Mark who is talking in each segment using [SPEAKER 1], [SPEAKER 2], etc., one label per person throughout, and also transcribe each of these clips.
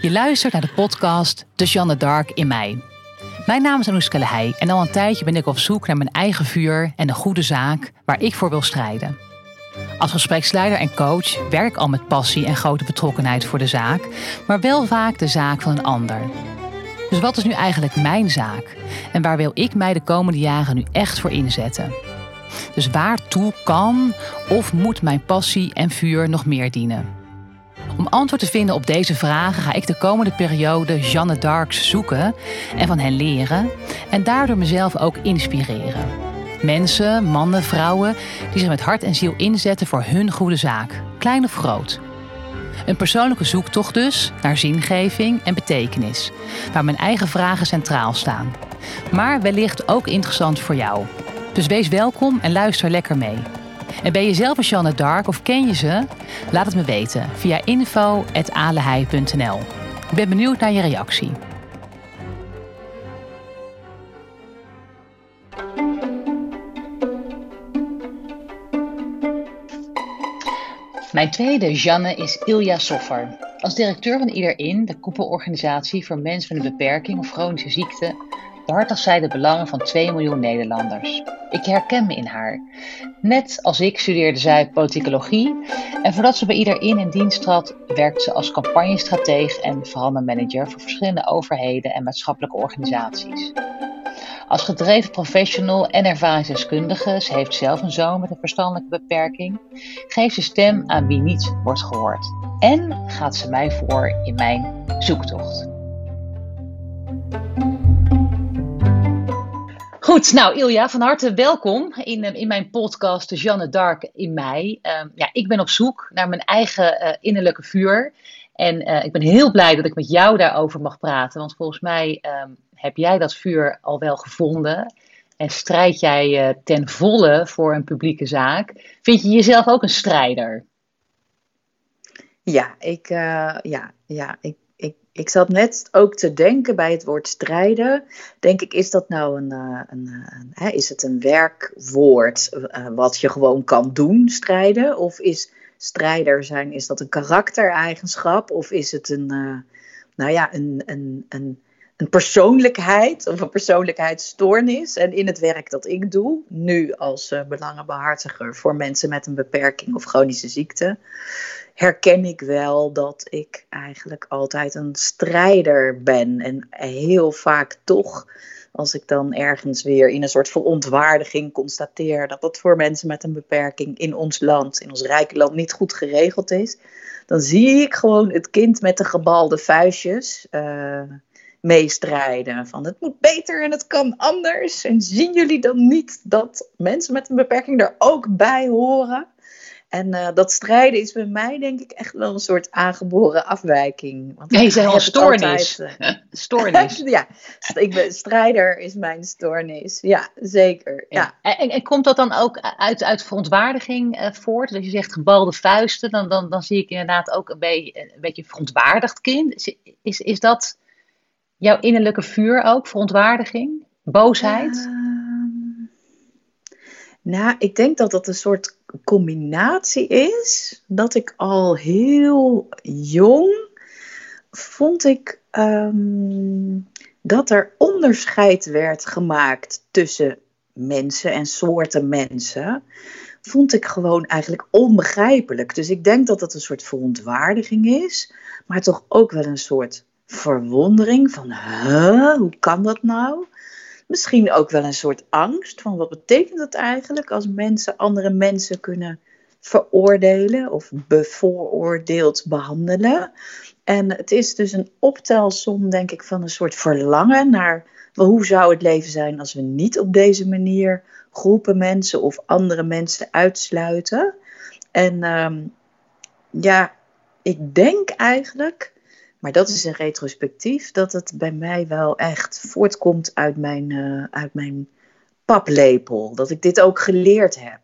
[SPEAKER 1] Je luistert naar de podcast De Jeanne Dark in mij. Mijn naam is Anouska Lehey en al een tijdje ben ik op zoek naar mijn eigen vuur en een goede zaak waar ik voor wil strijden. Als gespreksleider en coach werk al met passie en grote betrokkenheid voor de zaak, maar wel vaak de zaak van een ander. Dus wat is nu eigenlijk mijn zaak en waar wil ik mij de komende jaren nu echt voor inzetten? Dus waartoe kan of moet mijn passie en vuur nog meer dienen? Om antwoord te vinden op deze vragen ga ik de komende periode Jeanne Darks zoeken en van hen leren en daardoor mezelf ook inspireren. Mensen, mannen, vrouwen die zich met hart en ziel inzetten voor hun goede zaak, klein of groot. Een persoonlijke zoektocht dus naar zingeving en betekenis, waar mijn eigen vragen centraal staan. Maar wellicht ook interessant voor jou. Dus wees welkom en luister lekker mee. En ben je zelf een Jeanne Dark of ken je ze? Laat het me weten via info.alehei.nl. Ik ben benieuwd naar je reactie. Mijn tweede Jeanne is Ilja Soffer. Als directeur van Iederin, de koepelorganisatie voor mensen met een beperking of chronische ziekte, behartigt zij de belangen van 2 miljoen Nederlanders. Ik herken me in haar. Net als ik studeerde zij politicologie en voordat ze bij Iederin in dienst trad, werkte ze als campagnestrateeg en verandermanager voor verschillende overheden en maatschappelijke organisaties. Als gedreven professional en ervaringsdeskundige, ze heeft zelf een zoon met een verstandelijke beperking, geeft ze stem aan wie niet wordt gehoord. En gaat ze mij voor in mijn zoektocht. Goed, nou Ilja, van harte welkom in, in mijn podcast Jeanne Dark in mei. Uh, ja, ik ben op zoek naar mijn eigen uh, innerlijke vuur. En uh, ik ben heel blij dat ik met jou daarover mag praten. Want volgens mij ehm, heb jij dat vuur al wel gevonden. En strijd jij eh, ten volle voor een publieke zaak. Vind je jezelf ook een strijder?
[SPEAKER 2] Ja, ik, ja, ja, ik ik zat net ook te denken bij het woord strijden. Denk ik, is dat nou een, uh, een, een hè, is het een werkwoord uh, wat je gewoon kan doen, strijden? Of is strijder zijn, is dat een karaktereigenschap? Of is het een, nou ja, een, een, een, een persoonlijkheid of een persoonlijkheidsstoornis? En in het werk dat ik doe, nu als belangenbehartiger voor mensen met een beperking of chronische ziekte herken ik wel dat ik eigenlijk altijd een strijder ben. En heel vaak toch, als ik dan ergens weer in een soort verontwaardiging constateer dat dat voor mensen met een beperking in ons land, in ons rijke land, niet goed geregeld is, dan zie ik gewoon het kind met de gebalde vuistjes. Uh, meestrijden. Van het moet beter en het kan anders. En zien jullie dan niet dat mensen met een beperking er ook bij horen? En uh, dat strijden is bij mij denk ik echt wel een soort aangeboren afwijking.
[SPEAKER 1] Want nee, ze een stoornis. Altijd, uh, stoornis.
[SPEAKER 2] ja, ik ben, strijder is mijn stoornis. Ja, zeker. Ja.
[SPEAKER 1] ja. En, en, komt dat dan ook uit, uit verontwaardiging uh, voort? Als je zegt gebalde vuisten, dan, dan, dan zie ik inderdaad ook een, beetje, een beetje verontwaardigd kind. Is, is, is dat jouw innerlijke vuur ook, verontwaardiging? Boosheid?
[SPEAKER 2] Nou, ik denk dat dat een soort combinatie is. Dat ik al heel jong vond ik um, dat er onderscheid werd gemaakt tussen mensen en soorten mensen. Vond ik gewoon eigenlijk onbegrijpelijk. Dus ik denk dat dat een soort verontwaardiging is, maar toch ook wel een soort verwondering van, huh, hoe kan dat nou? Misschien ook wel een soort angst van wat betekent dat eigenlijk als mensen andere mensen kunnen veroordelen of bevooroordeeld behandelen. En het is dus een optelsom, denk ik, van een soort verlangen naar hoe zou het leven zijn als we niet op deze manier groepen mensen of andere mensen uitsluiten. En um, ja, ik denk eigenlijk maar dat is een retrospectief dat het bij mij wel echt voortkomt uit mijn, uh, uit mijn paplepel. Dat ik dit ook geleerd heb.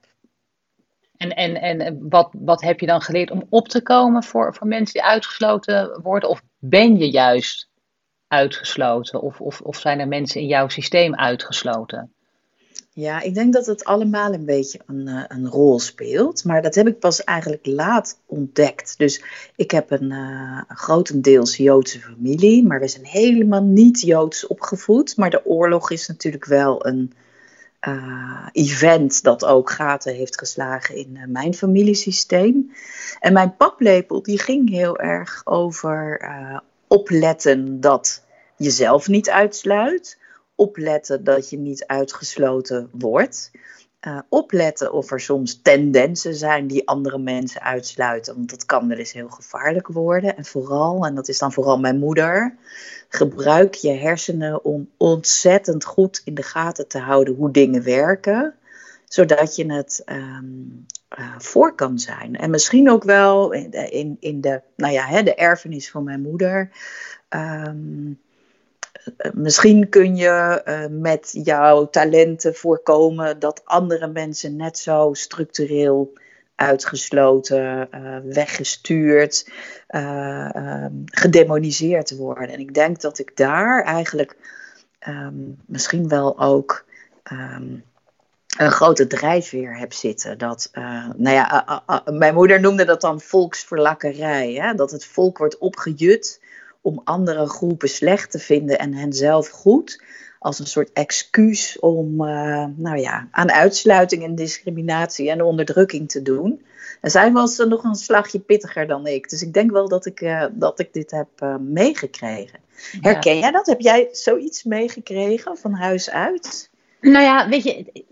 [SPEAKER 1] En, en, en wat, wat heb je dan geleerd om op te komen voor, voor mensen die uitgesloten worden? Of ben je juist uitgesloten? Of, of, of zijn er mensen in jouw systeem uitgesloten?
[SPEAKER 2] Ja, ik denk dat het allemaal een beetje een, eh, een rol speelt. Maar dat heb ik pas eigenlijk laat ontdekt. Dus ik heb een uh, grotendeels Joodse familie. Maar we zijn helemaal niet Joods opgevoed. Maar de oorlog is natuurlijk wel een uh, event dat ook gaten heeft geslagen in mijn familiesysteem. En mijn paplepel die ging heel erg over opletten dat jezelf niet uitsluit opletten dat je niet uitgesloten wordt. Uh, opletten of er soms tendensen zijn die andere mensen uitsluiten. Want dat kan wel eens heel gevaarlijk worden. En vooral, en dat is dan vooral mijn moeder, gebruik je hersenen om ontzettend goed in de gaten te houden hoe dingen werken. Zodat je het um, uh, voor kan zijn. En misschien ook wel in, in, de, nou ja, hè, de erfenis van mijn moeder. Um, misschien kun je uh, met jouw talenten voorkomen dat andere mensen net zo structureel uitgesloten, uh, weggestuurd, uh, gedemoniseerd worden. En ik denk dat ik daar eigenlijk um, misschien wel ook um, een grote drijfveer heb zitten. Dat, nou ja, mijn moeder noemde dat dan volksverlakkerij. Hè? Dat het volk wordt opgejut om andere groepen slecht te vinden en henzelf goed. Als een soort excuus om uh, nou ja, aan uitsluiting en discriminatie en onderdrukking te doen. En zij was nog een slagje pittiger dan ik. Dus ik denk wel dat ik, uh, dat ik dit heb uh, meegekregen. Herken jij dat? Heb jij zoiets meegekregen van huis uit?
[SPEAKER 1] Nou ja, weet je,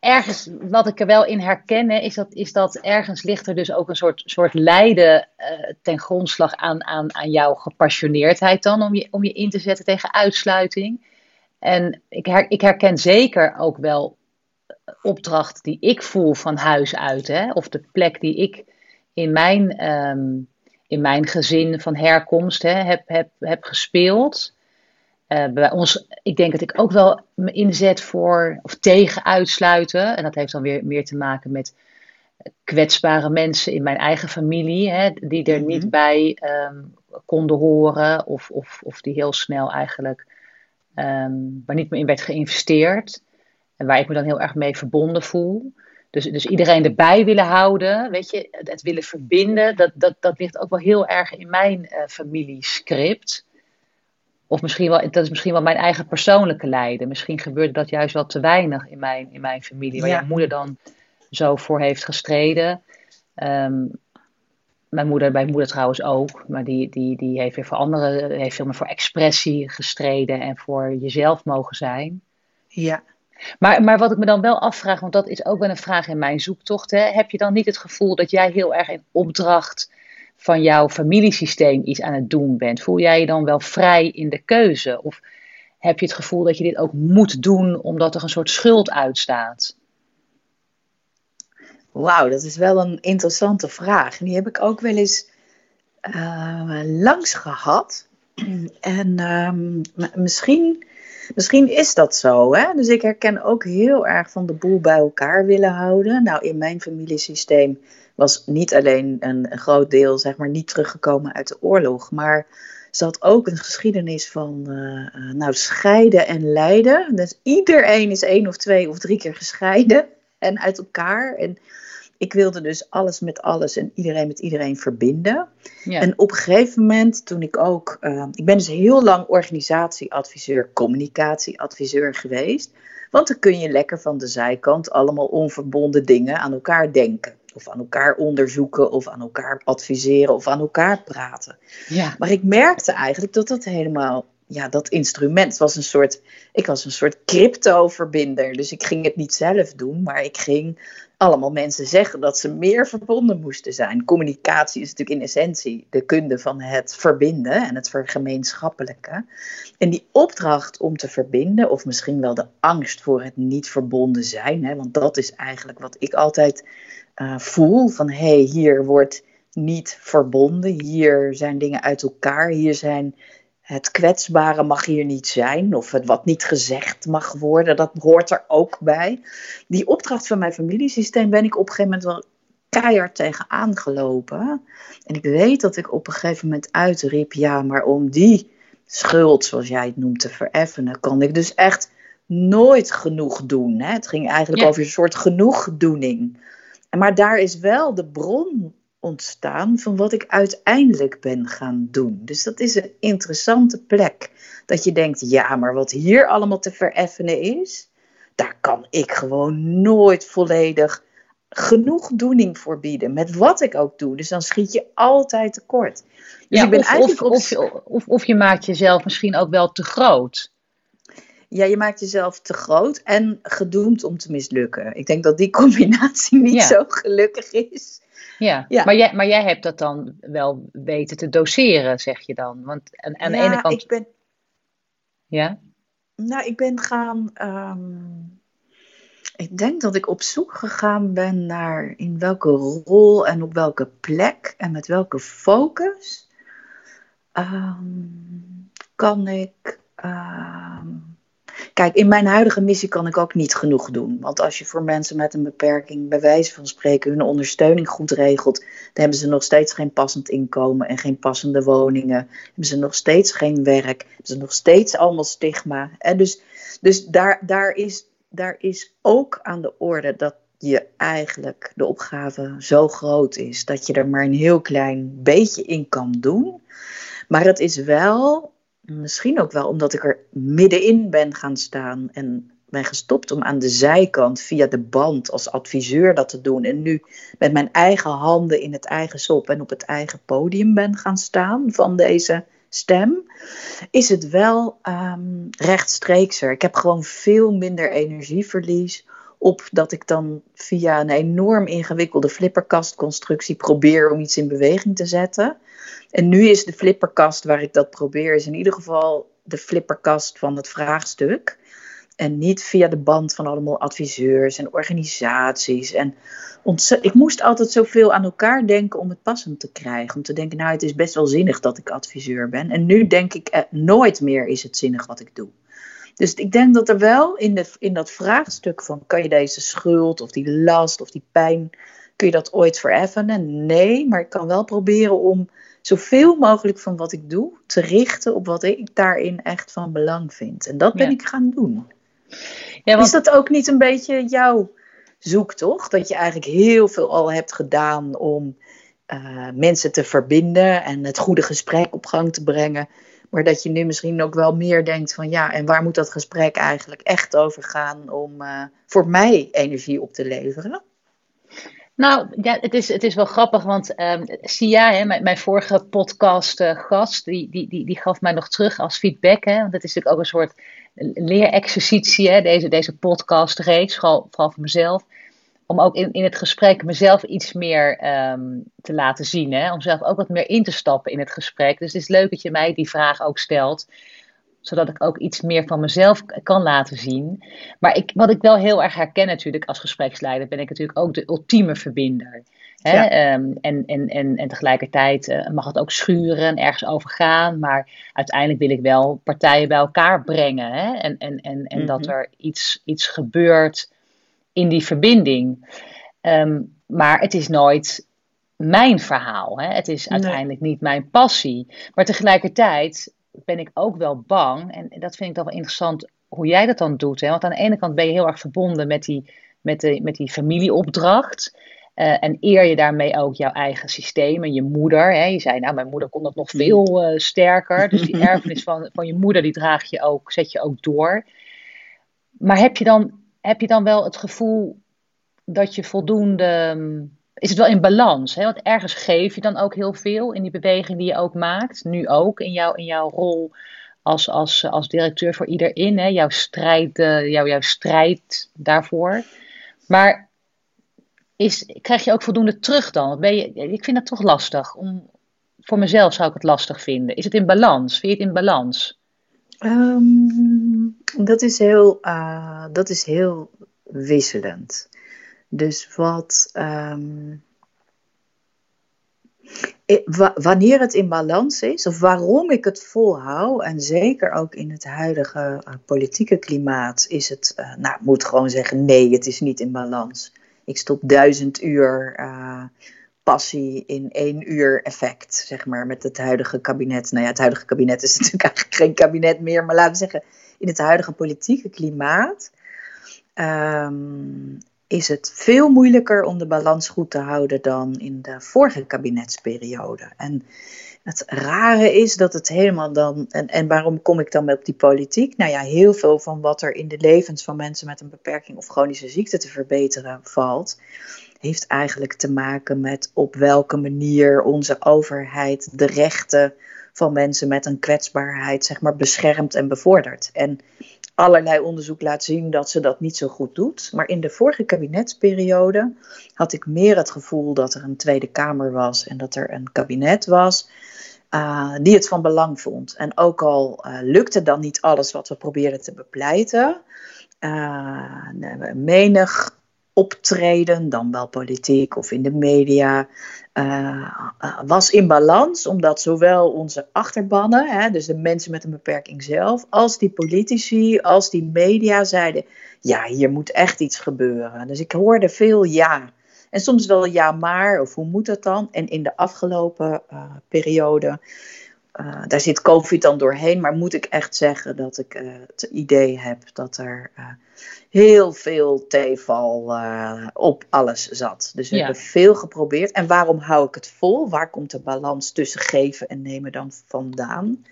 [SPEAKER 1] ergens wat ik er wel in herken, is dat, is dat ergens ligt er dus ook een soort, soort lijden uh, ten grondslag aan, aan, aan jouw gepassioneerdheid dan, om je, om je in te zetten tegen uitsluiting. En ik, her, ik herken zeker ook wel opdracht die ik voel van huis uit, hè, of de plek die ik in mijn, um, in mijn gezin van herkomst hè, heb, heb, heb gespeeld. Uh, bij ons, ik denk dat ik ook wel me inzet voor of tegen uitsluiten. En dat heeft dan weer meer te maken met kwetsbare mensen in mijn eigen familie, hè, die er niet mhm. bij um, konden horen, of, of, of die heel snel eigenlijk um, waar niet meer in werd geïnvesteerd. En waar ik me dan heel erg mee verbonden voel. Dus, dus iedereen erbij willen houden, weet je, het willen verbinden, dat, dat, dat ligt ook wel heel erg in mijn uh, familiescript. Of misschien wel, dat is misschien wel mijn eigen persoonlijke lijden. Misschien gebeurde dat juist wel te weinig in mijn, in mijn familie. Waar ja. je moeder dan zo voor heeft gestreden. Um, mijn moeder, mijn moeder trouwens ook. Maar die, die, die heeft weer voor anderen, heeft veel meer voor expressie gestreden. En voor jezelf mogen zijn.
[SPEAKER 2] Ja.
[SPEAKER 1] Maar, maar wat ik me dan wel afvraag, want dat is ook wel een vraag in mijn zoektocht. Hè, heb je dan niet het gevoel dat jij heel erg in opdracht van jouw familiesysteem iets aan het doen bent? Voel jij je dan wel vrij in de keuze? Of heb je het gevoel dat je dit ook moet doen omdat er een soort schuld uitstaat?
[SPEAKER 2] Wauw, dat is wel een interessante vraag. Die heb ik ook wel eens uh, langs gehad. En um, misschien, misschien is dat zo. Hè? Dus ik herken ook heel erg van de boel bij elkaar willen houden. Nou, in mijn familiesysteem was niet alleen een, een groot deel, zeg maar, niet teruggekomen uit de oorlog, maar ze had ook een geschiedenis van uh, nou, scheiden en lijden. Dus iedereen is één of twee of drie keer gescheiden en uit elkaar. En ik wilde dus alles met alles en iedereen met iedereen verbinden. Ja. En op een gegeven moment, toen ik ook. Uh, ik ben dus heel lang organisatieadviseur, communicatieadviseur geweest. Want dan kun je lekker van de zijkant allemaal onverbonden dingen aan elkaar denken. Of aan elkaar onderzoeken, of aan elkaar adviseren, of aan elkaar praten.
[SPEAKER 1] Ja.
[SPEAKER 2] Maar ik merkte eigenlijk dat dat helemaal, ja, dat instrument was een soort, ik was een soort crypto-verbinder. Dus ik ging het niet zelf doen, maar ik ging allemaal mensen zeggen dat ze meer verbonden moesten zijn. Communicatie is natuurlijk in essentie de kunde van het verbinden en het vergemeenschappelijke. En die opdracht om te verbinden, of misschien wel de angst voor het niet verbonden zijn, hè, want dat is eigenlijk wat ik altijd uh, voel van hé, hey, hier wordt niet verbonden, hier zijn dingen uit elkaar, hier zijn het kwetsbare mag hier niet zijn, of het wat niet gezegd mag worden, dat hoort er ook bij. Die opdracht van mijn familiesysteem ben ik op een gegeven moment wel keihard tegen aangelopen. En ik weet dat ik op een gegeven moment uitriep, ja, maar om die schuld, zoals jij het noemt, te vereffenen, kan ik dus echt nooit genoeg doen. Hè? Het ging eigenlijk over een soort genoegdoening. Maar daar is wel de bron ontstaan van wat ik uiteindelijk ben gaan doen. Dus dat is een interessante plek. Dat je denkt, ja, maar wat hier allemaal te vereffenen is, daar kan ik gewoon nooit volledig genoegdoening voor bieden. Met wat ik ook doe. Dus dan schiet je altijd tekort.
[SPEAKER 1] Dus ja, ik ben of, eigenlijk of, of, of, of je maakt jezelf misschien ook wel te groot.
[SPEAKER 2] Ja, je maakt jezelf te groot en gedoemd om te mislukken. Ik denk dat die combinatie niet zo gelukkig is.
[SPEAKER 1] Ja, ja. Maar, jij, maar jij hebt dat dan wel weten te doseren, zeg je dan? Want aan, aan de ene kant.
[SPEAKER 2] Ik ben,
[SPEAKER 1] ja?
[SPEAKER 2] Nou, ik ben gaan. Ehm, ik denk dat ik op zoek gegaan ben naar in welke rol en op welke plek en met welke focus ehm, kan ik. Ehm, Kijk, in mijn huidige missie kan ik ook niet genoeg doen. Want als je voor mensen met een beperking, bij wijze van spreken, hun ondersteuning goed regelt, dan hebben ze nog steeds geen passend inkomen en geen passende woningen. Hebben ze nog steeds geen werk. Hebben ze nog steeds allemaal stigma. En dus dus daar, daar, is, daar is ook aan de orde dat je eigenlijk de opgave zo groot is dat je er maar een heel klein beetje in kan doen. Maar het is wel Misschien ook wel omdat ik er middenin ben gaan staan en ben gestopt om aan de zijkant via de band als adviseur dat te doen. En nu met mijn eigen handen in het eigen sop en op het eigen podium ben gaan staan van deze stem, is het wel um, rechtstreekser. Ik heb gewoon veel minder energieverlies op dat ik dan via een enorm ingewikkelde flipperkastconstructie probeer om iets in beweging te zetten. En nu is de flipperkast waar ik dat probeer, is in ieder geval de flipperkast van het vraagstuk. En niet via de band van allemaal adviseurs en organisaties. En ik moest altijd zoveel aan elkaar denken om het passend te krijgen. Om te denken, nou het is best wel zinnig dat ik adviseur ben. En nu denk ik, eh, nooit meer is het zinnig wat ik doe. Dus ik denk dat er wel in, de, in dat vraagstuk van kan je deze schuld of die last of die pijn, kun je dat ooit vereffenen? Nee, maar ik kan wel proberen om zoveel mogelijk van wat ik doe te richten op wat ik daarin echt van belang vind. En dat ben ik gaan doen. Ja, want... Is dat ook niet een beetje jouw zoektocht? Dat je eigenlijk heel veel al hebt gedaan om uh, mensen te verbinden en het goede gesprek op gang te brengen. Maar dat je nu misschien ook wel meer denkt van ja, en waar moet dat gesprek eigenlijk echt over gaan om uh, voor mij energie op te leveren?
[SPEAKER 1] Nou, ja, het is, het is wel grappig, want um, Sia, hè, mijn, vorige podcast-gast, die, die, die, die gaf mij nog terug als feedback. Hè, want het is natuurlijk ook een soort leerexercitie, hè, deze, deze podcast-reeks, vooral, vooral voor mezelf. Om ook in, in het gesprek mezelf iets meer um, te laten zien. Hè, om zelf ook wat meer in te stappen in het gesprek. Dus het is leuk dat je mij die vraag ook stelt zodat ik ook iets meer van mezelf kan laten zien. Maar ik, wat ik wel heel erg herken natuurlijk als gespreksleider, ben ik natuurlijk ook de ultieme verbinder. Hè? Ehm, en, en, en, en tegelijkertijd uh, mag het ook schuren en ergens over gaan. Maar uiteindelijk wil ik wel partijen bij elkaar brengen. Hè? En, en, en, en dat mhm. er iets, iets gebeurt in die verbinding. Ehm, maar het is nooit mijn verhaal. Hè? Het is uiteindelijk niet mijn passie. Maar tegelijkertijd ben ik ook wel bang. En dat vind ik dan wel interessant hoe jij dat dan doet. Hè? Want aan de ene kant ben je heel erg verbonden met die, met de, met die familieopdracht. Uh, en eer je daarmee ook jouw eigen systeem en je moeder. Hè? Je zei, nou, mijn moeder kon dat nog veel uh, sterker. Dus die erfenis van, van je moeder, die draag je ook, zet je ook door. Maar heb je dan, heb je dan wel het gevoel dat je voldoende is het wel in balans. Hè? Want ergens geef je dan ook heel veel in die beweging die je ook maakt. Nu ook in, jou, in jouw rol als, als, als directeur voor iedereen. Hè? Jouw, strijd, uh, jouw, jouw strijd daarvoor. Maar is, krijg je ook voldoende terug dan? Ben je, ik vind dat toch lastig. Om, voor mezelf zou ik het lastig vinden. Is het in balans? Vind je het in balans?
[SPEAKER 2] Um, dat, is heel, uh, dat is heel wisselend. Dus wat. Ehm, wanneer het in balans is, of waarom ik het volhoud, en zeker ook in het huidige uh, politieke klimaat, is het, nou, ik moet gewoon zeggen: nee, het is niet in balans. Ik stop duizend uur passie in één uur effect, zeg maar, met het huidige kabinet. Nou ja, het huidige kabinet is natuurlijk eigenlijk geen kabinet meer, maar laten we zeggen, in het huidige politieke klimaat ehm, is het veel moeilijker om de balans goed te houden dan in de vorige kabinetsperiode. En het rare is dat het helemaal dan. En, en waarom kom ik dan op die politiek? Nou ja, heel veel van wat er in de levens van mensen met een beperking of chronische ziekte te verbeteren valt, heeft eigenlijk te maken met op welke manier onze overheid de rechten van mensen met een kwetsbaarheid zeg maar, beschermt en bevordert. En allerlei onderzoek laat zien dat ze dat niet zo goed doet. Maar in de vorige kabinetsperiode had ik meer het gevoel dat er een Tweede Kamer was en dat er een kabinet was. Uh, die het van belang vond. En ook al uh, lukte dan niet alles wat we probeerden te bepleiten, uh, menig optreden, dan wel politiek of in de media, uh, was in balans, omdat zowel onze achterbannen, hè, dus de mensen met een beperking zelf, als die politici, als die media zeiden: ja, hier moet echt iets gebeuren. Dus ik hoorde veel ja. En soms wel ja, maar, of hoe moet dat dan? En in de afgelopen uh, periode uh, daar zit COVID dan doorheen, maar moet ik echt zeggen dat ik uh, het idee heb dat er uh, heel veel teval op alles zat. Dus we ja. hebben veel geprobeerd. En waarom hou ik het vol? Waar komt de balans tussen geven en nemen dan vandaan?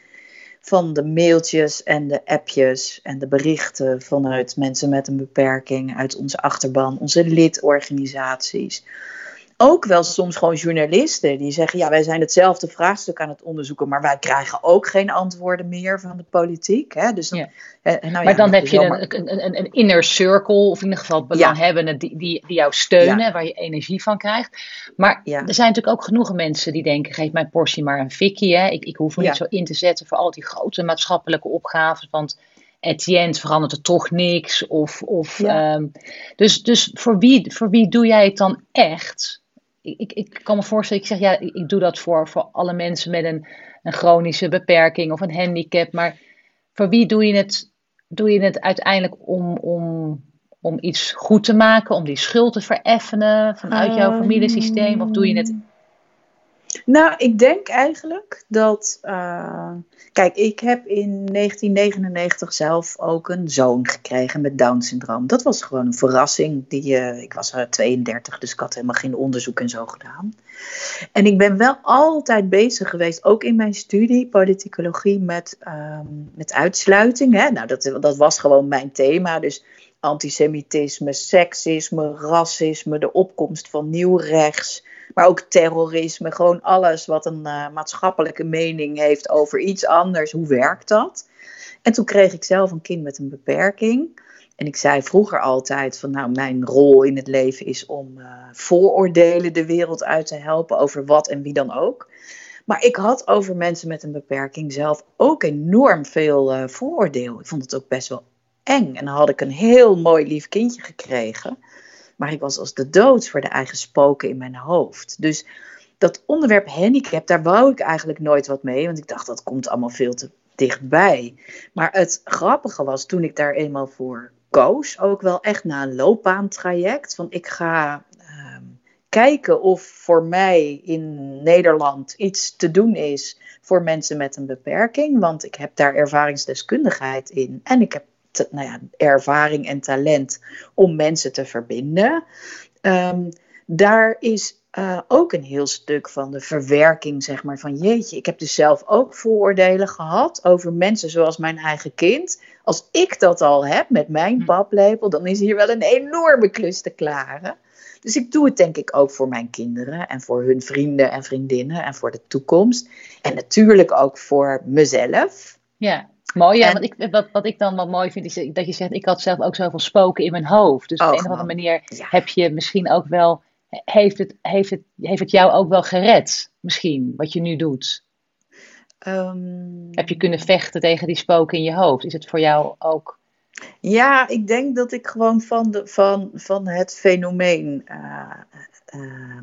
[SPEAKER 2] Van de mailtjes en de appjes en de berichten vanuit mensen met een beperking, uit onze achterban, onze lidorganisaties ook wel soms gewoon journalisten die zeggen: ja, wij zijn hetzelfde vraagstuk aan het onderzoeken, maar wij krijgen ook geen antwoorden meer van de politiek. Hè? Dus dan,
[SPEAKER 1] ja. nou maar ja, dan heb je een, een, een, een, inner circle, of in ieder geval belanghebbenden, die, die, die jou steunen, waar je energie van krijgt. Maar er zijn natuurlijk ook genoeg mensen die denken: geef mijn portie maar een fikkie. Hè? Ik, ik hoef me niet zo in te zetten voor al die grote maatschappelijke opgaven. Want Etienne verandert er toch niks. Of, of, um, dus dus voor, wie, voor wie doe jij het dan echt? Ik, ik kan me voorstellen, ik zeg ja, ik, doe dat voor, voor alle mensen met een, een chronische beperking of een handicap. Maar voor wie doe je het, doe je het uiteindelijk om, om, om iets goed te maken, om die schuld te vereffenen vanuit jouw familiesysteem? Of doe je het
[SPEAKER 2] nou, ik denk eigenlijk dat. Uh, kijk, ik heb in 1999 zelf ook een zoon gekregen met Down-syndroom. Dat was gewoon een verrassing. Die, uh, ik was 32, dus ik had helemaal geen onderzoek en zo gedaan. En ik ben wel altijd bezig geweest, ook in mijn studie politicologie, met, um, met uitsluiting. Hè? Nou, dat, dat was gewoon mijn thema. Dus antisemitisme, seksisme, racisme, de opkomst van nieuw rechts maar ook terrorisme, gewoon alles wat een uh, maatschappelijke mening heeft over iets anders. Hoe werkt dat? En toen kreeg ik zelf een kind met een beperking. En ik zei vroeger altijd van nou, mijn rol in het leven is om uh, vooroordelen de wereld uit te helpen over wat en wie dan ook. Maar ik had over mensen met een beperking zelf ook enorm veel uh, vooroordeel. Ik vond het ook best wel eng. En dan had ik een heel mooi lief kindje gekregen. Maar ik was als de dood voor de eigen spoken in mijn hoofd. Dus dat onderwerp handicap, daar wou ik eigenlijk nooit wat mee. Want ik dacht, dat komt allemaal veel te dichtbij. Maar het grappige was, toen ik daar eenmaal voor koos, ook wel echt na een loopbaantraject. Van ik ga uh, kijken of voor mij in Nederland iets te doen is voor mensen met een beperking. Want ik heb daar ervaringsdeskundigheid in. En ik heb nou ja, ervaring en talent om mensen te verbinden. Um, daar is uh, ook een heel stuk van de verwerking, zeg maar, van jeetje, ik heb dus zelf ook vooroordelen gehad over mensen zoals mijn eigen kind. Als ik dat al heb met mijn hm. paplepel, dan is hier wel een enorme klus te klaren. Dus ik doe het denk ik ook voor mijn kinderen en voor hun vrienden en vriendinnen en voor de toekomst. En natuurlijk ook voor mezelf.
[SPEAKER 1] Ja. Mooi, ja. want ik, wat, wat ik dan wel mooi vind, is dat je zegt, ik had zelf ook zoveel spoken in mijn hoofd. Dus op een of andere manier heb je misschien ook wel, heeft het, heeft, het, heeft het jou ook wel gered, misschien, wat je nu doet? Um, heb je kunnen vechten tegen die spoken in je hoofd? Is het voor jou ook...
[SPEAKER 2] Ja, ik denk dat ik gewoon van, de, van, van het fenomeen... Uh, uh,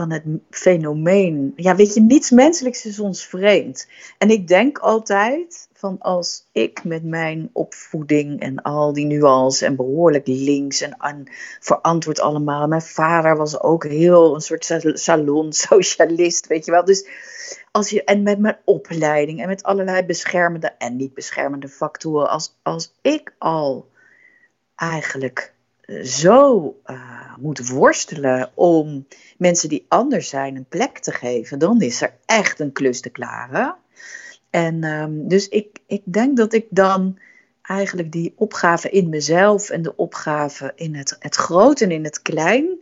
[SPEAKER 2] van het fenomeen. Ja, weet je, niets menselijks is ons vreemd. En ik denk altijd van als ik met mijn opvoeding en al die nuances en behoorlijk links en verantwoord allemaal. Mijn vader was ook heel een soort salon-socialist, weet je wel. Dus als je, en met mijn opleiding en met allerlei beschermende en niet beschermende factoren. Als, als ik al eigenlijk zo uh, moet worstelen om mensen die anders zijn een plek te geven, dan is er echt een klus te klaren. En um, dus ik, ik denk dat ik dan eigenlijk die opgave in mezelf en de opgave in het, het groot en in het klein,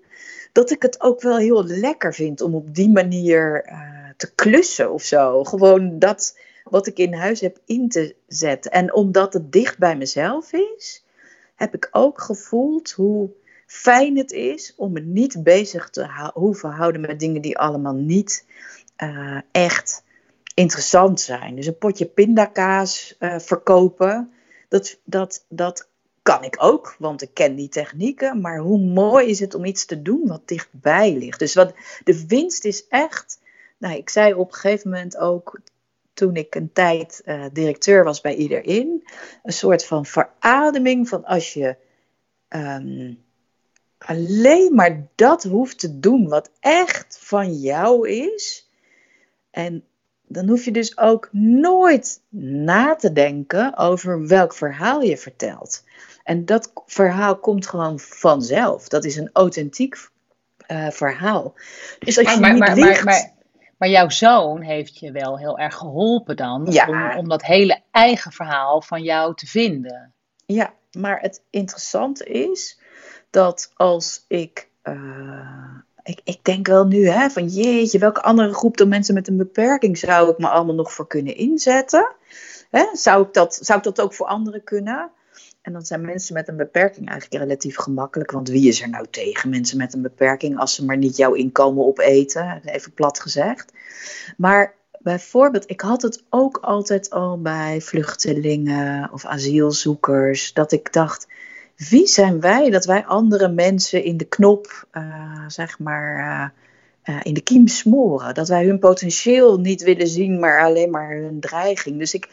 [SPEAKER 2] dat ik het ook wel heel lekker vind om op die manier uh, te klussen of zo. Gewoon dat wat ik in huis heb in te zetten. En omdat het dicht bij mezelf is, heb ik ook gevoeld hoe fijn het is om me niet bezig te hoeven houden met dingen die allemaal niet uh, echt interessant zijn. Dus een potje pindakaas uh, verkopen, dat, dat, dat kan ik ook, want ik ken die technieken. Maar hoe mooi is het om iets te doen wat dichtbij ligt? Dus wat, de winst is echt. Nou, ik zei op een gegeven moment ook toen ik een tijd uh, directeur was bij Iedereen, een soort van verademing van als je um, alleen maar dat hoeft te doen wat echt van jou is. En dan hoef je dus ook nooit na te denken over welk verhaal je vertelt. En dat verhaal komt gewoon vanzelf. Dat is een authentiek uh, verhaal.
[SPEAKER 1] Dus als je maar, niet maar, ligt... maar, jouw zoon heeft je wel heel erg geholpen dan ja. om, om dat hele eigen verhaal van jou te vinden.
[SPEAKER 2] Ja, maar het interessante is dat als ik. Uh, ik, ik denk wel nu, hè, van jeetje, welke andere groep dan mensen met een beperking zou ik me allemaal nog voor kunnen inzetten? Hè, zou, ik dat, zou ik dat ook voor anderen kunnen? En dan zijn mensen met een beperking eigenlijk relatief gemakkelijk. Want wie is er nou tegen mensen met een beperking als ze maar niet jouw inkomen opeten? Even plat gezegd. Maar bijvoorbeeld, ik had het ook altijd al bij vluchtelingen of asielzoekers. Dat ik dacht, wie zijn wij dat wij andere mensen in de knop, uh, zeg maar, uh, uh, in de kiem smoren? Dat wij hun potentieel niet willen zien, maar alleen maar hun dreiging. Dus ik,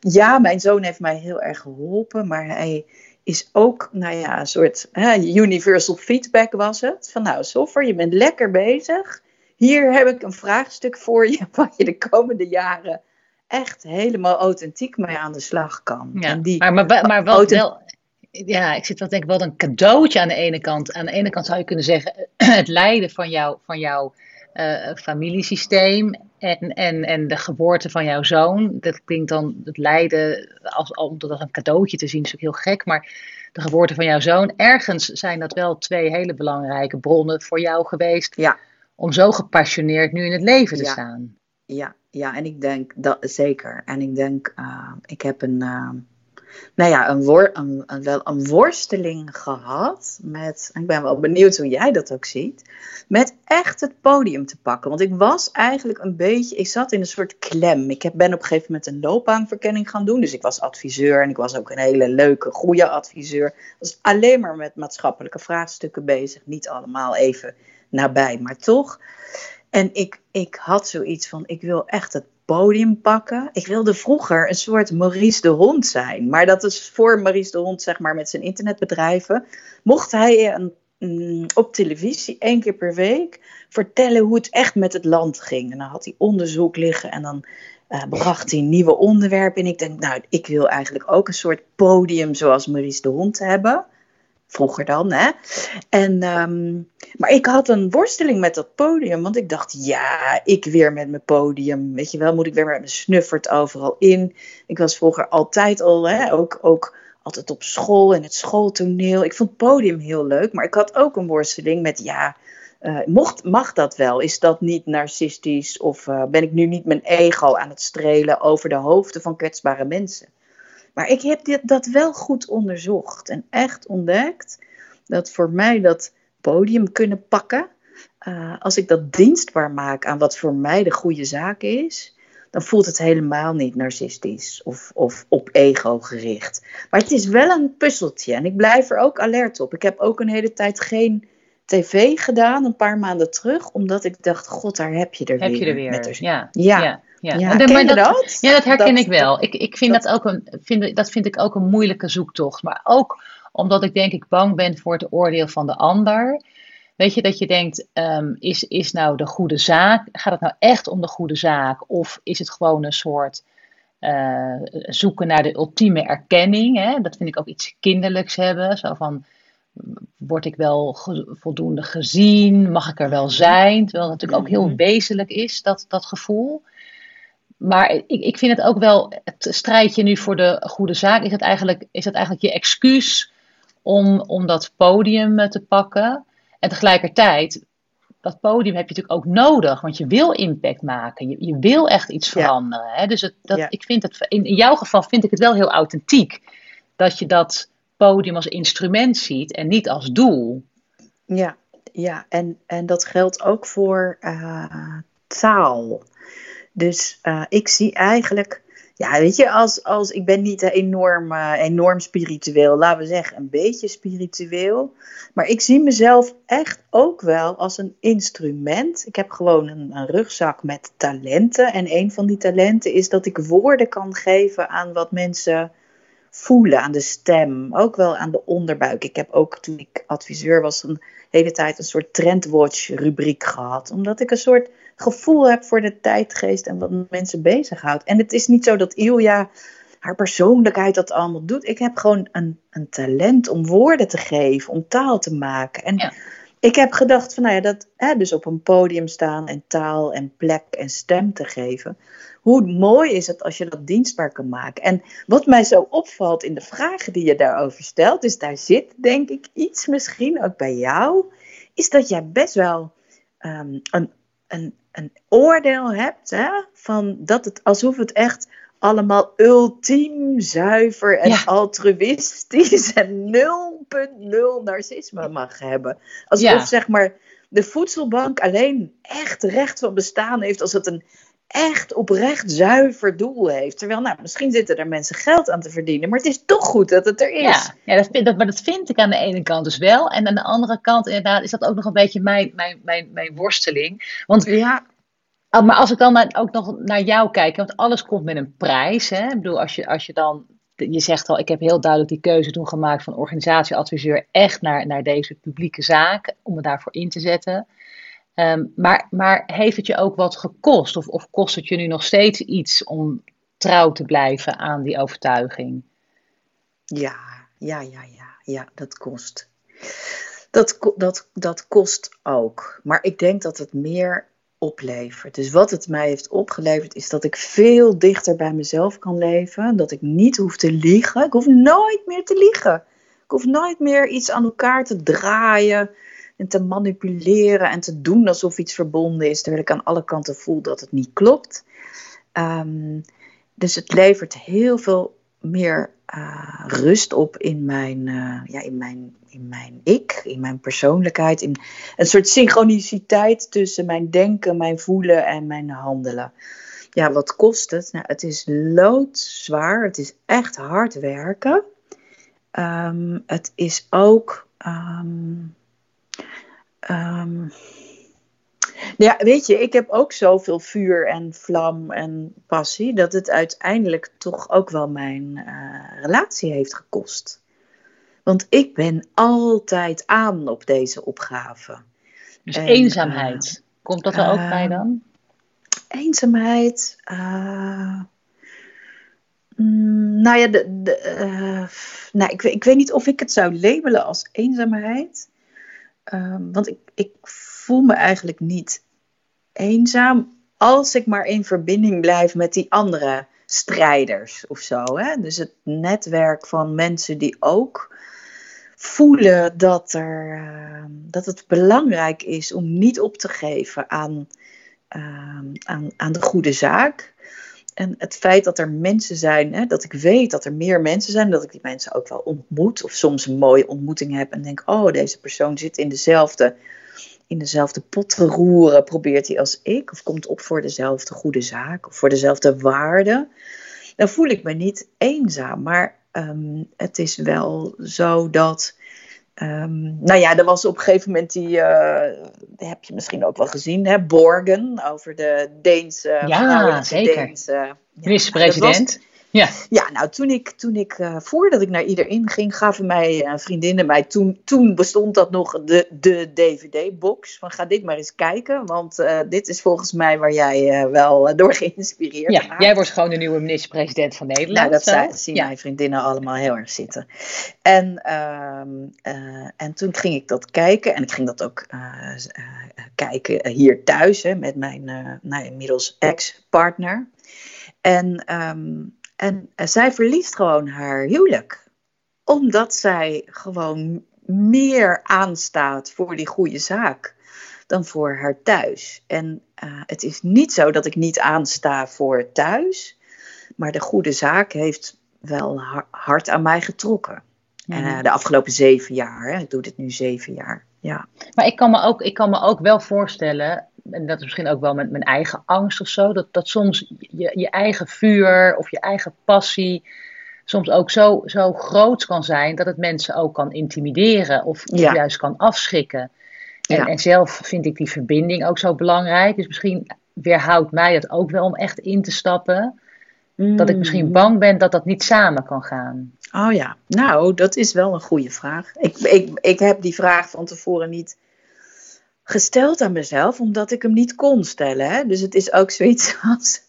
[SPEAKER 2] ja, mijn zoon heeft mij heel erg geholpen, maar hij is ook, nou ja, een soort universal feedback was het. Van nou, Soffer, je bent lekker bezig. Hier heb ik een vraagstuk voor je, waar je de komende jaren echt helemaal authentiek mee aan de slag kan.
[SPEAKER 1] Ja, en die, maar, maar, maar wel, wel, ja, ik zit wel denk ik wel een cadeautje aan de ene kant. Aan de ene kant zou je kunnen zeggen, het lijden van, jou, van jouw uh, familiesysteem en, en, en de geboorte van jouw zoon. Dat klinkt dan, het lijden, als, om dat als een cadeautje te zien, is ook heel gek. Maar de geboorte van jouw zoon, ergens zijn dat wel twee hele belangrijke bronnen voor jou geweest. Ja. Om zo gepassioneerd nu in het leven te staan.
[SPEAKER 2] Ja, ja, en ik denk dat zeker. En ik denk, uh, ik heb een. Uh, nou ja, een, een, wel een worsteling gehad met, ik ben wel benieuwd hoe jij dat ook ziet, met echt het podium te pakken. Want ik was eigenlijk een beetje, ik zat in een soort klem. Ik ben op een gegeven moment een loopbaanverkenning gaan doen. Dus ik was adviseur en ik was ook een hele leuke, goede adviseur. Was alleen maar met maatschappelijke vraagstukken bezig. Niet allemaal even nabij, maar toch. En ik, ik had zoiets van, ik wil echt het podium pakken. Ik wilde vroeger een soort Maurice de Hond zijn. Maar dat is voor Maurice de Hond, zeg maar, met zijn internetbedrijven. Mocht hij een, mm, op televisie één keer per week vertellen hoe het echt met het land ging. En dan had hij onderzoek liggen en dan uh, bracht hij nieuwe onderwerpen. En ik denk, nou, ik wil eigenlijk ook een soort podium zoals Maurice de Hond hebben. Vroeger dan, hè. En, ehm, maar ik had een worsteling met dat podium, want ik dacht, ja, ik weer met mijn podium. Weet je wel, moet ik weer met mijn snuffert overal in. Ik was vroeger altijd al, hè, ook, ook altijd op school en het schooltoneel. Ik vond het podium heel leuk, maar ik had ook een worsteling met, ja, uh, mocht, mag dat wel? Is dat niet narcistisch? Of uh, ben ik nu niet mijn ego aan het strelen over de hoofden van kwetsbare mensen? Maar ik heb dit, dat wel goed onderzocht en echt ontdekt dat voor mij dat podium kunnen pakken, uh, als ik dat dienstbaar maak aan wat voor mij de goede zaak is, dan voelt het helemaal niet narcistisch of, of op ego gericht. Maar het is wel een puzzeltje en ik blijf er ook alert op. Ik heb ook een hele tijd geen tv gedaan een paar maanden terug, omdat ik dacht, god, daar heb je er
[SPEAKER 1] heb
[SPEAKER 2] weer.
[SPEAKER 1] je er weer,
[SPEAKER 2] met haar-
[SPEAKER 1] ja.
[SPEAKER 2] Ja.
[SPEAKER 1] Ja. ja. Maar dat,
[SPEAKER 2] dat?
[SPEAKER 1] Ja, dat herken
[SPEAKER 2] Dat-
[SPEAKER 1] ik wel. Ik, ik vind
[SPEAKER 2] dat-
[SPEAKER 1] ook een, vind, dat vind ik ook een moeilijke zoektocht. Maar ook omdat ik denk ik bang ben voor het oordeel van de ander. Weet je, dat je denkt, ehm, is, is nou de goede zaak, gaat het nou echt om de goede zaak? Of is het gewoon een soort eh, zoeken naar de ultieme erkenning? Hè? Dat vind ik ook iets kinderlijks hebben. Zo van, word ik wel ge- voldoende gezien? Mag ik er wel zijn? Terwijl het natuurlijk ook heel
[SPEAKER 2] Mhm.
[SPEAKER 1] wezenlijk is, dat, dat gevoel. Maar ik, ik vind het ook wel, het strijdje nu voor de goede zaak, is het eigenlijk, is het eigenlijk je excuus om, om dat podium eh, te pakken. En tegelijkertijd, dat podium heb je natuurlijk ook nodig, want je wil impact maken. Je, je wil echt iets
[SPEAKER 2] Ja.
[SPEAKER 1] veranderen. Hè? Dus het, dat,
[SPEAKER 2] Ja.
[SPEAKER 1] ik vind het, in, in jouw geval vind ik het wel heel authentiek. Dat je dat podium als instrument ziet en niet als doel.
[SPEAKER 2] Ja, ja. En, en dat geldt ook voor eh, taal. Dus eh, ik zie eigenlijk, ja, weet je, als, als ik ben niet enorm, eh, enorm spiritueel, laten we zeggen, een beetje spiritueel. Maar ik zie mezelf echt ook wel als een instrument. Ik heb gewoon een, een rugzak met talenten. En een van die talenten is dat ik woorden kan geven aan wat mensen voelen, aan de stem, ook wel aan de onderbuik. Ik heb ook toen ik adviseur was een hele tijd een soort trendwatch rubriek gehad, omdat ik een soort gevoel heb voor de tijdgeest en wat mensen bezighoudt. En het is niet zo dat Ilja haar persoonlijkheid dat allemaal doet. Ik heb gewoon een, een talent om woorden te geven, om taal te maken. En
[SPEAKER 1] Ja.
[SPEAKER 2] ik heb gedacht van, nou ja, dat hè, dus op een podium staan en taal en plek en stem te geven. Hoe mooi is het als je dat dienstbaar kan maken? En wat mij zo opvalt in de vragen die je daarover stelt, dus daar zit denk ik iets misschien ook bij jou, is dat jij best wel ehm, een, een, een oordeel hebt hè, van dat het alsof het echt allemaal ultiem zuiver en
[SPEAKER 1] Ja.
[SPEAKER 2] altruïstisch en 0.0 narcisme mag hebben. Alsof
[SPEAKER 1] Ja.
[SPEAKER 2] zeg maar de voedselbank alleen echt recht van bestaan heeft als het een echt oprecht zuiver doel heeft. Terwijl, nou, misschien zitten er mensen geld aan te verdienen, maar het is toch goed dat het er is.
[SPEAKER 1] Ja, ja dat vind, dat, maar dat vind ik aan de ene kant dus wel. En aan de andere kant inderdaad is dat ook nog een beetje mijn, mijn, mijn, mijn worsteling. Want
[SPEAKER 2] ja,
[SPEAKER 1] Ah, Maar als ik dan ook nog naar jou kijk, want alles komt met een prijs. Hè? Ik bedoel, als je, als je dan, je zegt al, ik heb heel duidelijk die keuze toen gemaakt van organisatieadviseur echt naar, naar deze publieke zaak, om me daarvoor in te zetten. Ehm, maar, maar heeft het je ook wat gekost? Of, of kost het je nu nog steeds iets om trouw te blijven aan die overtuiging?
[SPEAKER 2] Ja, ja, ja, ja, ja, dat kost. Dat, dat, dat kost ook. Maar ik denk dat het meer oplevert. Dus wat het mij heeft opgeleverd is dat ik veel dichter bij mezelf kan leven. Dat ik niet hoef te liegen. Ik hoef nooit meer te liegen. Ik hoef nooit meer iets aan elkaar te draaien en te manipuleren en te doen alsof iets verbonden is, terwijl ik aan alle kanten voel dat het niet klopt. Ehm, dus het levert heel veel meer eh, rust op in mijn, eh, ja, in, mijn, in mijn ik, in mijn persoonlijkheid. In een soort synchroniciteit tussen mijn denken, mijn voelen en mijn handelen. Ja, wat kost het? Nou, het is loodzwaar. Het is echt hard werken. Ehm, het is ook. ehm, ehm, ja, weet je, ik heb ook zoveel vuur en vlam en passie dat het uiteindelijk toch ook wel mijn eh, relatie heeft gekost. Want ik ben altijd aan op deze opgave.
[SPEAKER 1] Dus
[SPEAKER 2] En,
[SPEAKER 1] eenzaamheid, komt dat er ook
[SPEAKER 2] eh,
[SPEAKER 1] bij dan?
[SPEAKER 2] Eenzaamheid. eh, mm, nou ja, de, de, eh, nou, ik, ik weet niet of ik het zou labelen als eenzaamheid. Ehm, want ik, ik voel me eigenlijk niet eenzaam als ik maar in verbinding blijf met die andere strijders of zo. Hè? Dus het netwerk van mensen die ook voelen dat, er, eh, dat het belangrijk is om niet op te geven aan, eh, aan, aan de goede zaak. En het feit dat er mensen zijn, hè, dat ik weet dat er meer mensen zijn, dat ik die mensen ook wel ontmoet, of soms een mooie ontmoeting heb en denk: oh, deze persoon zit in dezelfde, in dezelfde pot te roeren, probeert hij als ik, of komt op voor dezelfde goede zaak, of voor dezelfde waarden. Dan voel ik me niet eenzaam, maar ehm, het is wel zo dat Um, nou ja, er was op een gegeven moment die, uh, heb je misschien ook wel gezien, hè, Borgen, over de Deense
[SPEAKER 1] ja, zeker. Deense, Minister-president. Ja,
[SPEAKER 2] ja nou toen ik, toen ik uh, voordat ik naar iedereen ging, gaven mij uh, vriendinnen mij, toen, toen bestond dat nog de, de DVD-box, van ga dit maar eens kijken, want uh, dit is volgens mij waar jij wel door geïnspireerd
[SPEAKER 1] Ja, jij wordt gewoon de nieuwe minister-president van Nederland.
[SPEAKER 2] Nou, dat zijn, zien ja. mijn vriendinnen allemaal heel erg zitten. En, ehm, en toen ging ik dat kijken en ik ging dat ook kijken hier thuis hè, met mijn nou, inmiddels ex-partner. En um, en eh, zij verliest gewoon haar huwelijk. Omdat zij gewoon meer aanstaat voor die goede zaak dan voor haar thuis. En uh, het is niet zo dat ik niet aansta voor thuis. Maar de goede zaak heeft wel hard aan mij getrokken. Mm. Uh, de afgelopen zeven jaar. Hè. Ik doe dit nu zeven jaar. Ja.
[SPEAKER 1] Maar ik kan, me ook, ik kan me ook wel voorstellen, en dat is misschien ook wel met mijn eigen angst of zo, dat, dat soms je, je eigen vuur of je eigen passie soms ook zo, zo groot kan zijn dat het mensen ook kan intimideren of juist kan afschrikken. En, en zelf vind ik die verbinding ook zo belangrijk. Dus misschien weerhoudt mij dat ook wel om echt in te stappen. Dat ik misschien mm. bang ben dat dat niet samen kan gaan.
[SPEAKER 2] Oh ja, nou, dat is wel een goede vraag. Ik, ik, ik heb die vraag van tevoren niet gesteld aan mezelf, omdat ik hem niet kon stellen. Hè? Dus het is ook zoiets als,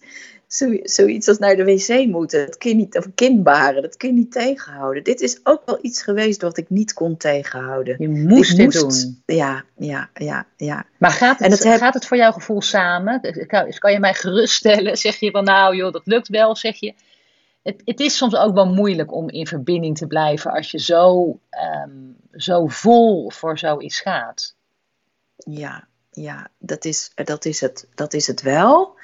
[SPEAKER 2] zoiets als naar de wc moeten. Dat kun je niet, of kind baren, dat kun je niet tegenhouden. Dit is ook wel iets geweest wat ik niet kon tegenhouden.
[SPEAKER 1] Je moest dit doen.
[SPEAKER 2] Ja, ja, ja, ja.
[SPEAKER 1] Maar gaat het, gaat het voor jouw gevoel samen? Kan, kan je mij geruststellen? Zeg je van nou joh, dat lukt wel? Zeg je, het, het, is soms ook wel moeilijk om in verbinding te blijven als je zo, um, zo vol voor zoiets gaat.
[SPEAKER 2] Ja, ja dat, is, dat, is het, dat is het wel.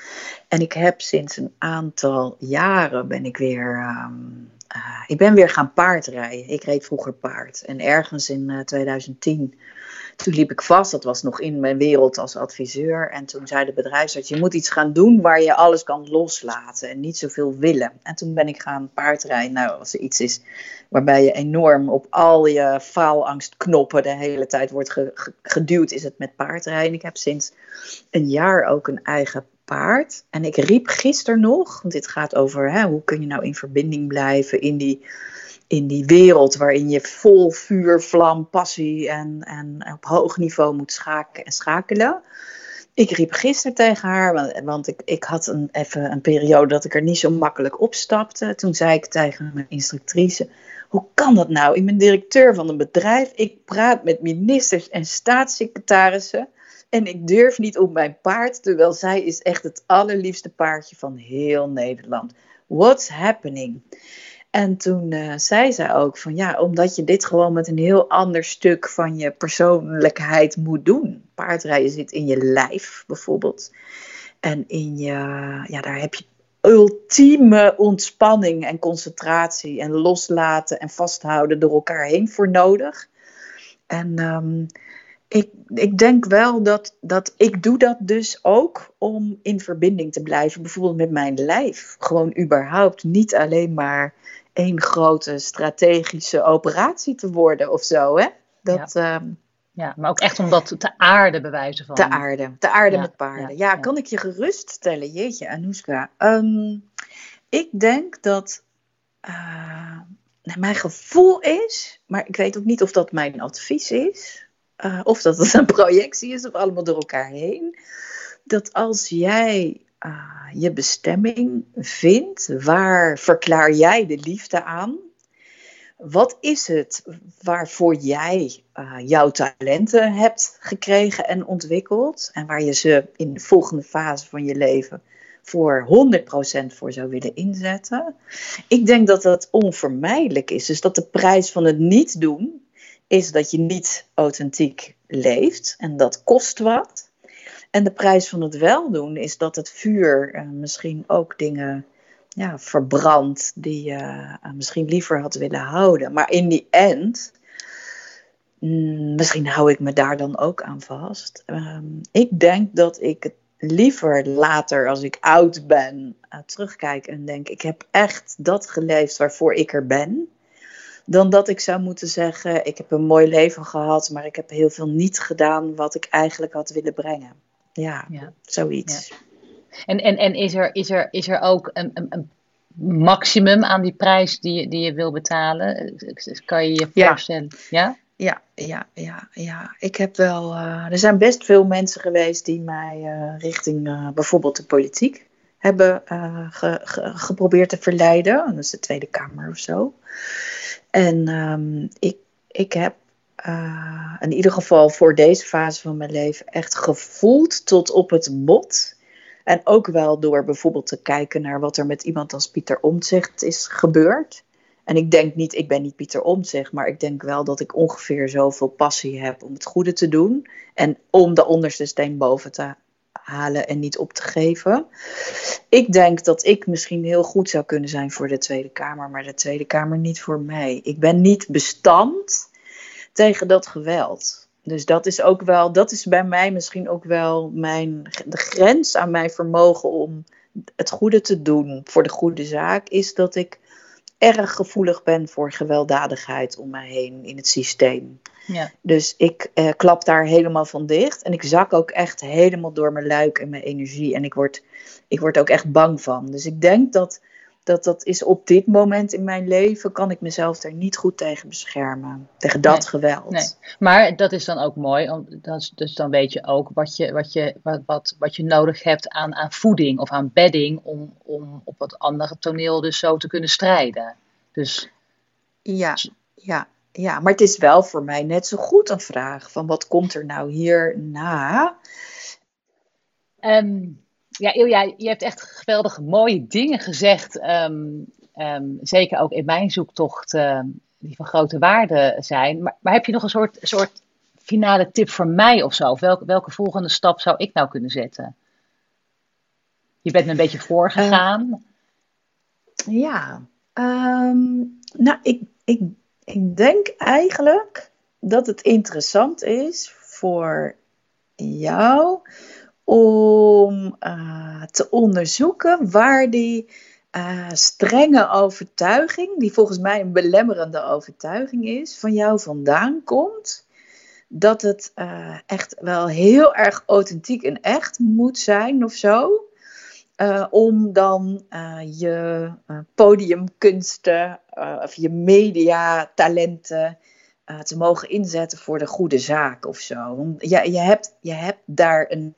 [SPEAKER 2] En ik heb sinds een aantal jaren ben ik weer. Um, uh, ik ben weer gaan paardrijden. Ik reed vroeger paard. En ergens in uh, 2010 toen liep ik vast, dat was nog in mijn wereld als adviseur. En toen zei de bedrijfsarts, je moet iets gaan doen waar je alles kan loslaten en niet zoveel willen. En toen ben ik gaan paardrijden. Nou, als er iets is waarbij je enorm op al je faalangstknoppen de hele tijd wordt geduwd, is het met paardrijden. Ik heb sinds een jaar ook een eigen paard. En ik riep gisteren nog, want dit gaat over hè, hoe kun je nou in verbinding blijven in die in die wereld waarin je vol vuur, vlam, passie en, en op hoog niveau moet schaken en schakelen. Ik riep gisteren tegen haar, want, ik, ik had een, even een periode dat ik er niet zo makkelijk opstapte. Toen zei ik tegen mijn instructrice, hoe kan dat nou? Ik ben directeur van een bedrijf, ik praat met ministers en staatssecretarissen en ik durf niet op mijn paard, terwijl zij is echt het allerliefste paardje van heel Nederland. What's happening? En toen uh, zei zij ook van ja, omdat je dit gewoon met een heel ander stuk van je persoonlijkheid moet doen. Paardrijden zit in je lijf bijvoorbeeld. En in je, ja, daar heb je ultieme ontspanning en concentratie en loslaten en vasthouden door elkaar heen voor nodig. En um, ik, ik denk wel dat, dat ik doe dat dus ook om in verbinding te blijven. Bijvoorbeeld met mijn lijf. Gewoon überhaupt niet alleen maar één grote strategische operatie te worden of zo. Hè?
[SPEAKER 1] Dat, ja. Ehm, ja, maar ook echt om dat te aarden bewijzen van.
[SPEAKER 2] Te aarden, te aarden met paarden. Ja, kan ik je geruststellen, jeetje Anouska. Um, ik denk dat uh, mijn gevoel is, maar ik weet ook niet of dat mijn advies is, uh, of dat het een projectie is of allemaal door elkaar heen. Dat als jij uh, je bestemming vindt. Waar verklaar jij de liefde aan? Wat is het waarvoor jij uh, jouw talenten hebt gekregen en ontwikkeld? En waar je ze in de volgende fase van je leven voor 100% voor zou willen inzetten? Ik denk dat dat onvermijdelijk is. Dus dat de prijs van het niet doen is dat je niet authentiek leeft. En dat kost wat. En de prijs van het wel doen is dat het vuur uh, misschien ook dingen ja, verbrandt die je uh, misschien liever had willen houden. Maar in die end, mm, misschien hou ik me daar dan ook aan vast. Um, ik denk dat ik het liever later, als ik oud ben, uh, terugkijk en denk: ik heb echt dat geleefd waarvoor ik er ben. dan dat ik zou moeten zeggen: ik heb een mooi leven gehad, maar ik heb heel veel niet gedaan wat ik eigenlijk had willen brengen. Ja, ja. zoiets.
[SPEAKER 1] En, en, en is, er, is, er, is er ook een, een, een maximum aan die prijs die je, die je wil betalen? Kan je je voorstellen?
[SPEAKER 2] Ja, ja, ja, ja. ja. Ik heb wel. Uh, er zijn best veel mensen geweest die mij uh, richting uh, bijvoorbeeld de politiek hebben ge, ge, geprobeerd te verleiden. Dat is de Tweede Kamer of zo. En um, ik, ik heb in ieder geval voor deze fase van mijn leven echt gevoeld tot op het bot en ook wel door bijvoorbeeld te kijken naar wat er met iemand als Pieter Omtzigt is gebeurd. En ik denk niet, ik ben niet Pieter Omtzigt, maar ik denk wel dat ik ongeveer zoveel passie heb om het goede te doen. En om de onderste steen boven te halen en niet op te geven. Ik denk dat ik misschien heel goed zou kunnen zijn voor de Tweede Kamer, maar de Tweede Kamer niet voor mij. Ik ben niet bestand tegen dat geweld. Dus dat is ook wel, dat is bij mij misschien ook wel mijn, de grens aan mijn vermogen om het goede te doen voor de goede zaak, is dat ik erg gevoelig ben voor gewelddadigheid om mij heen in het systeem. Ja. Dus ik eh, klap daar helemaal van dicht en ik zak ook echt helemaal door mijn luik en mijn energie en ik word, ik word ook echt bang van. Dus ik denk dat dat dat is op dit moment in mijn leven, kan ik mezelf er niet goed tegen beschermen. Tegen dat geweld. Nee.
[SPEAKER 1] Maar dat is dan ook mooi, dus dan weet je ook wat je, wat je, wat, wat, wat je nodig hebt aan, aan voeding of aan bedding om, om op wat andere toneel dus zo te kunnen strijden. Dus...
[SPEAKER 2] Ja, ja, ja, maar het is wel voor mij net zo goed een vraag van wat komt er nou hierna?
[SPEAKER 1] Um, ja, Ilja, je hebt echt geweldige mooie dingen gezegd. Ehm, ehm, zeker ook in mijn zoektocht, ehm, die van grote waarde zijn. Maar, maar, heb je nog een soort, soort finale tip voor mij of zo? Welke, volgende stap zou ik nou kunnen zetten? Je bent me een beetje voorgegaan.
[SPEAKER 2] Uh, ja, nou, ik, ik, ik denk eigenlijk dat het interessant is voor jou om uh, te onderzoeken waar die uh, strenge overtuiging, die volgens mij een belemmerende overtuiging is, van jou vandaan komt. Dat het uh, echt wel heel erg authentiek en echt moet zijn of zo. om dan je podiumkunsten of je mediatalenten te mogen inzetten voor de goede zaak of zo. Je, je, hebt, je hebt daar een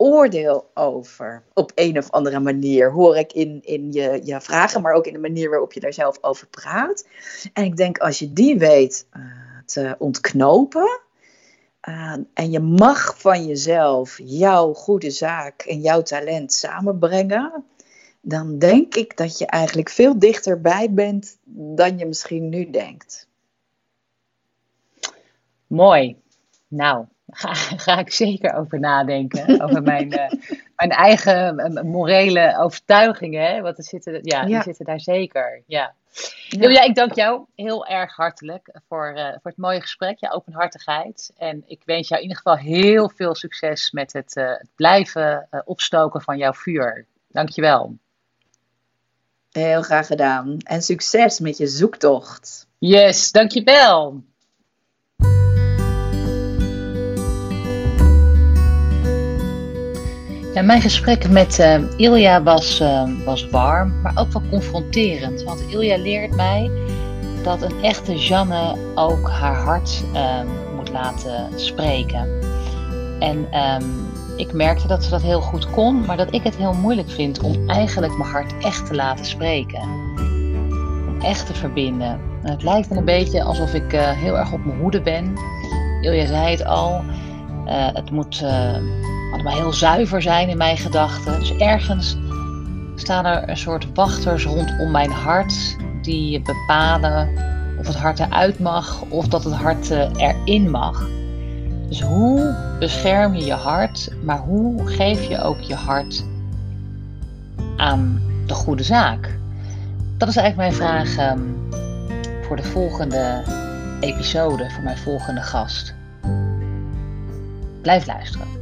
[SPEAKER 2] oordeel over. Op een of andere manier hoor ik in, in je, je vragen, maar ook in de manier waarop je daar zelf over praat. En ik denk als je die weet uh, te ontknopen. Uh, en je mag van jezelf jouw goede zaak en jouw talent samenbrengen. Dan denk ik dat je eigenlijk veel dichterbij bent dan je misschien nu denkt.
[SPEAKER 1] Mooi. Nou, ga, ga ik zeker over nadenken. over mijn, uh, mijn eigen morele overtuigingen. Hè? Want er zitten, ja, die zitten daar zeker. Ja. Ja. ja. ik dank jou heel erg hartelijk voor, uh, voor het mooie gesprek, je openhartigheid. En ik wens jou in ieder geval heel veel succes met het, het blijven opstoken van jouw vuur. Dankjewel.
[SPEAKER 2] Heel graag gedaan. En succes met je zoektocht.
[SPEAKER 1] Yes, dankjewel. Mijn gesprek met uh, Ilja was, uh, was warm, maar ook wel confronterend. Want Ilja leert mij dat een echte Janne ook haar hart uh, moet laten spreken. En um, ik merkte dat ze dat heel goed kon, maar dat ik het heel moeilijk vind om eigenlijk mijn hart echt te laten spreken. Echt te verbinden. En het lijkt een beetje alsof ik eh, heel erg op mijn hoede ben. Ilja zei het al, het moet allemaal heel zuiver zijn in mijn gedachten. Dus ergens staan er een soort wachters rondom mijn hart die bepalen of het hart eruit mag of dat het hart eh, erin mag. Dus hoe bescherm je je hart, maar hoe geef je ook je hart aan de goede zaak? Dat is eigenlijk mijn vraag ehm, voor de volgende episode, voor mijn volgende gast. Blijf luisteren.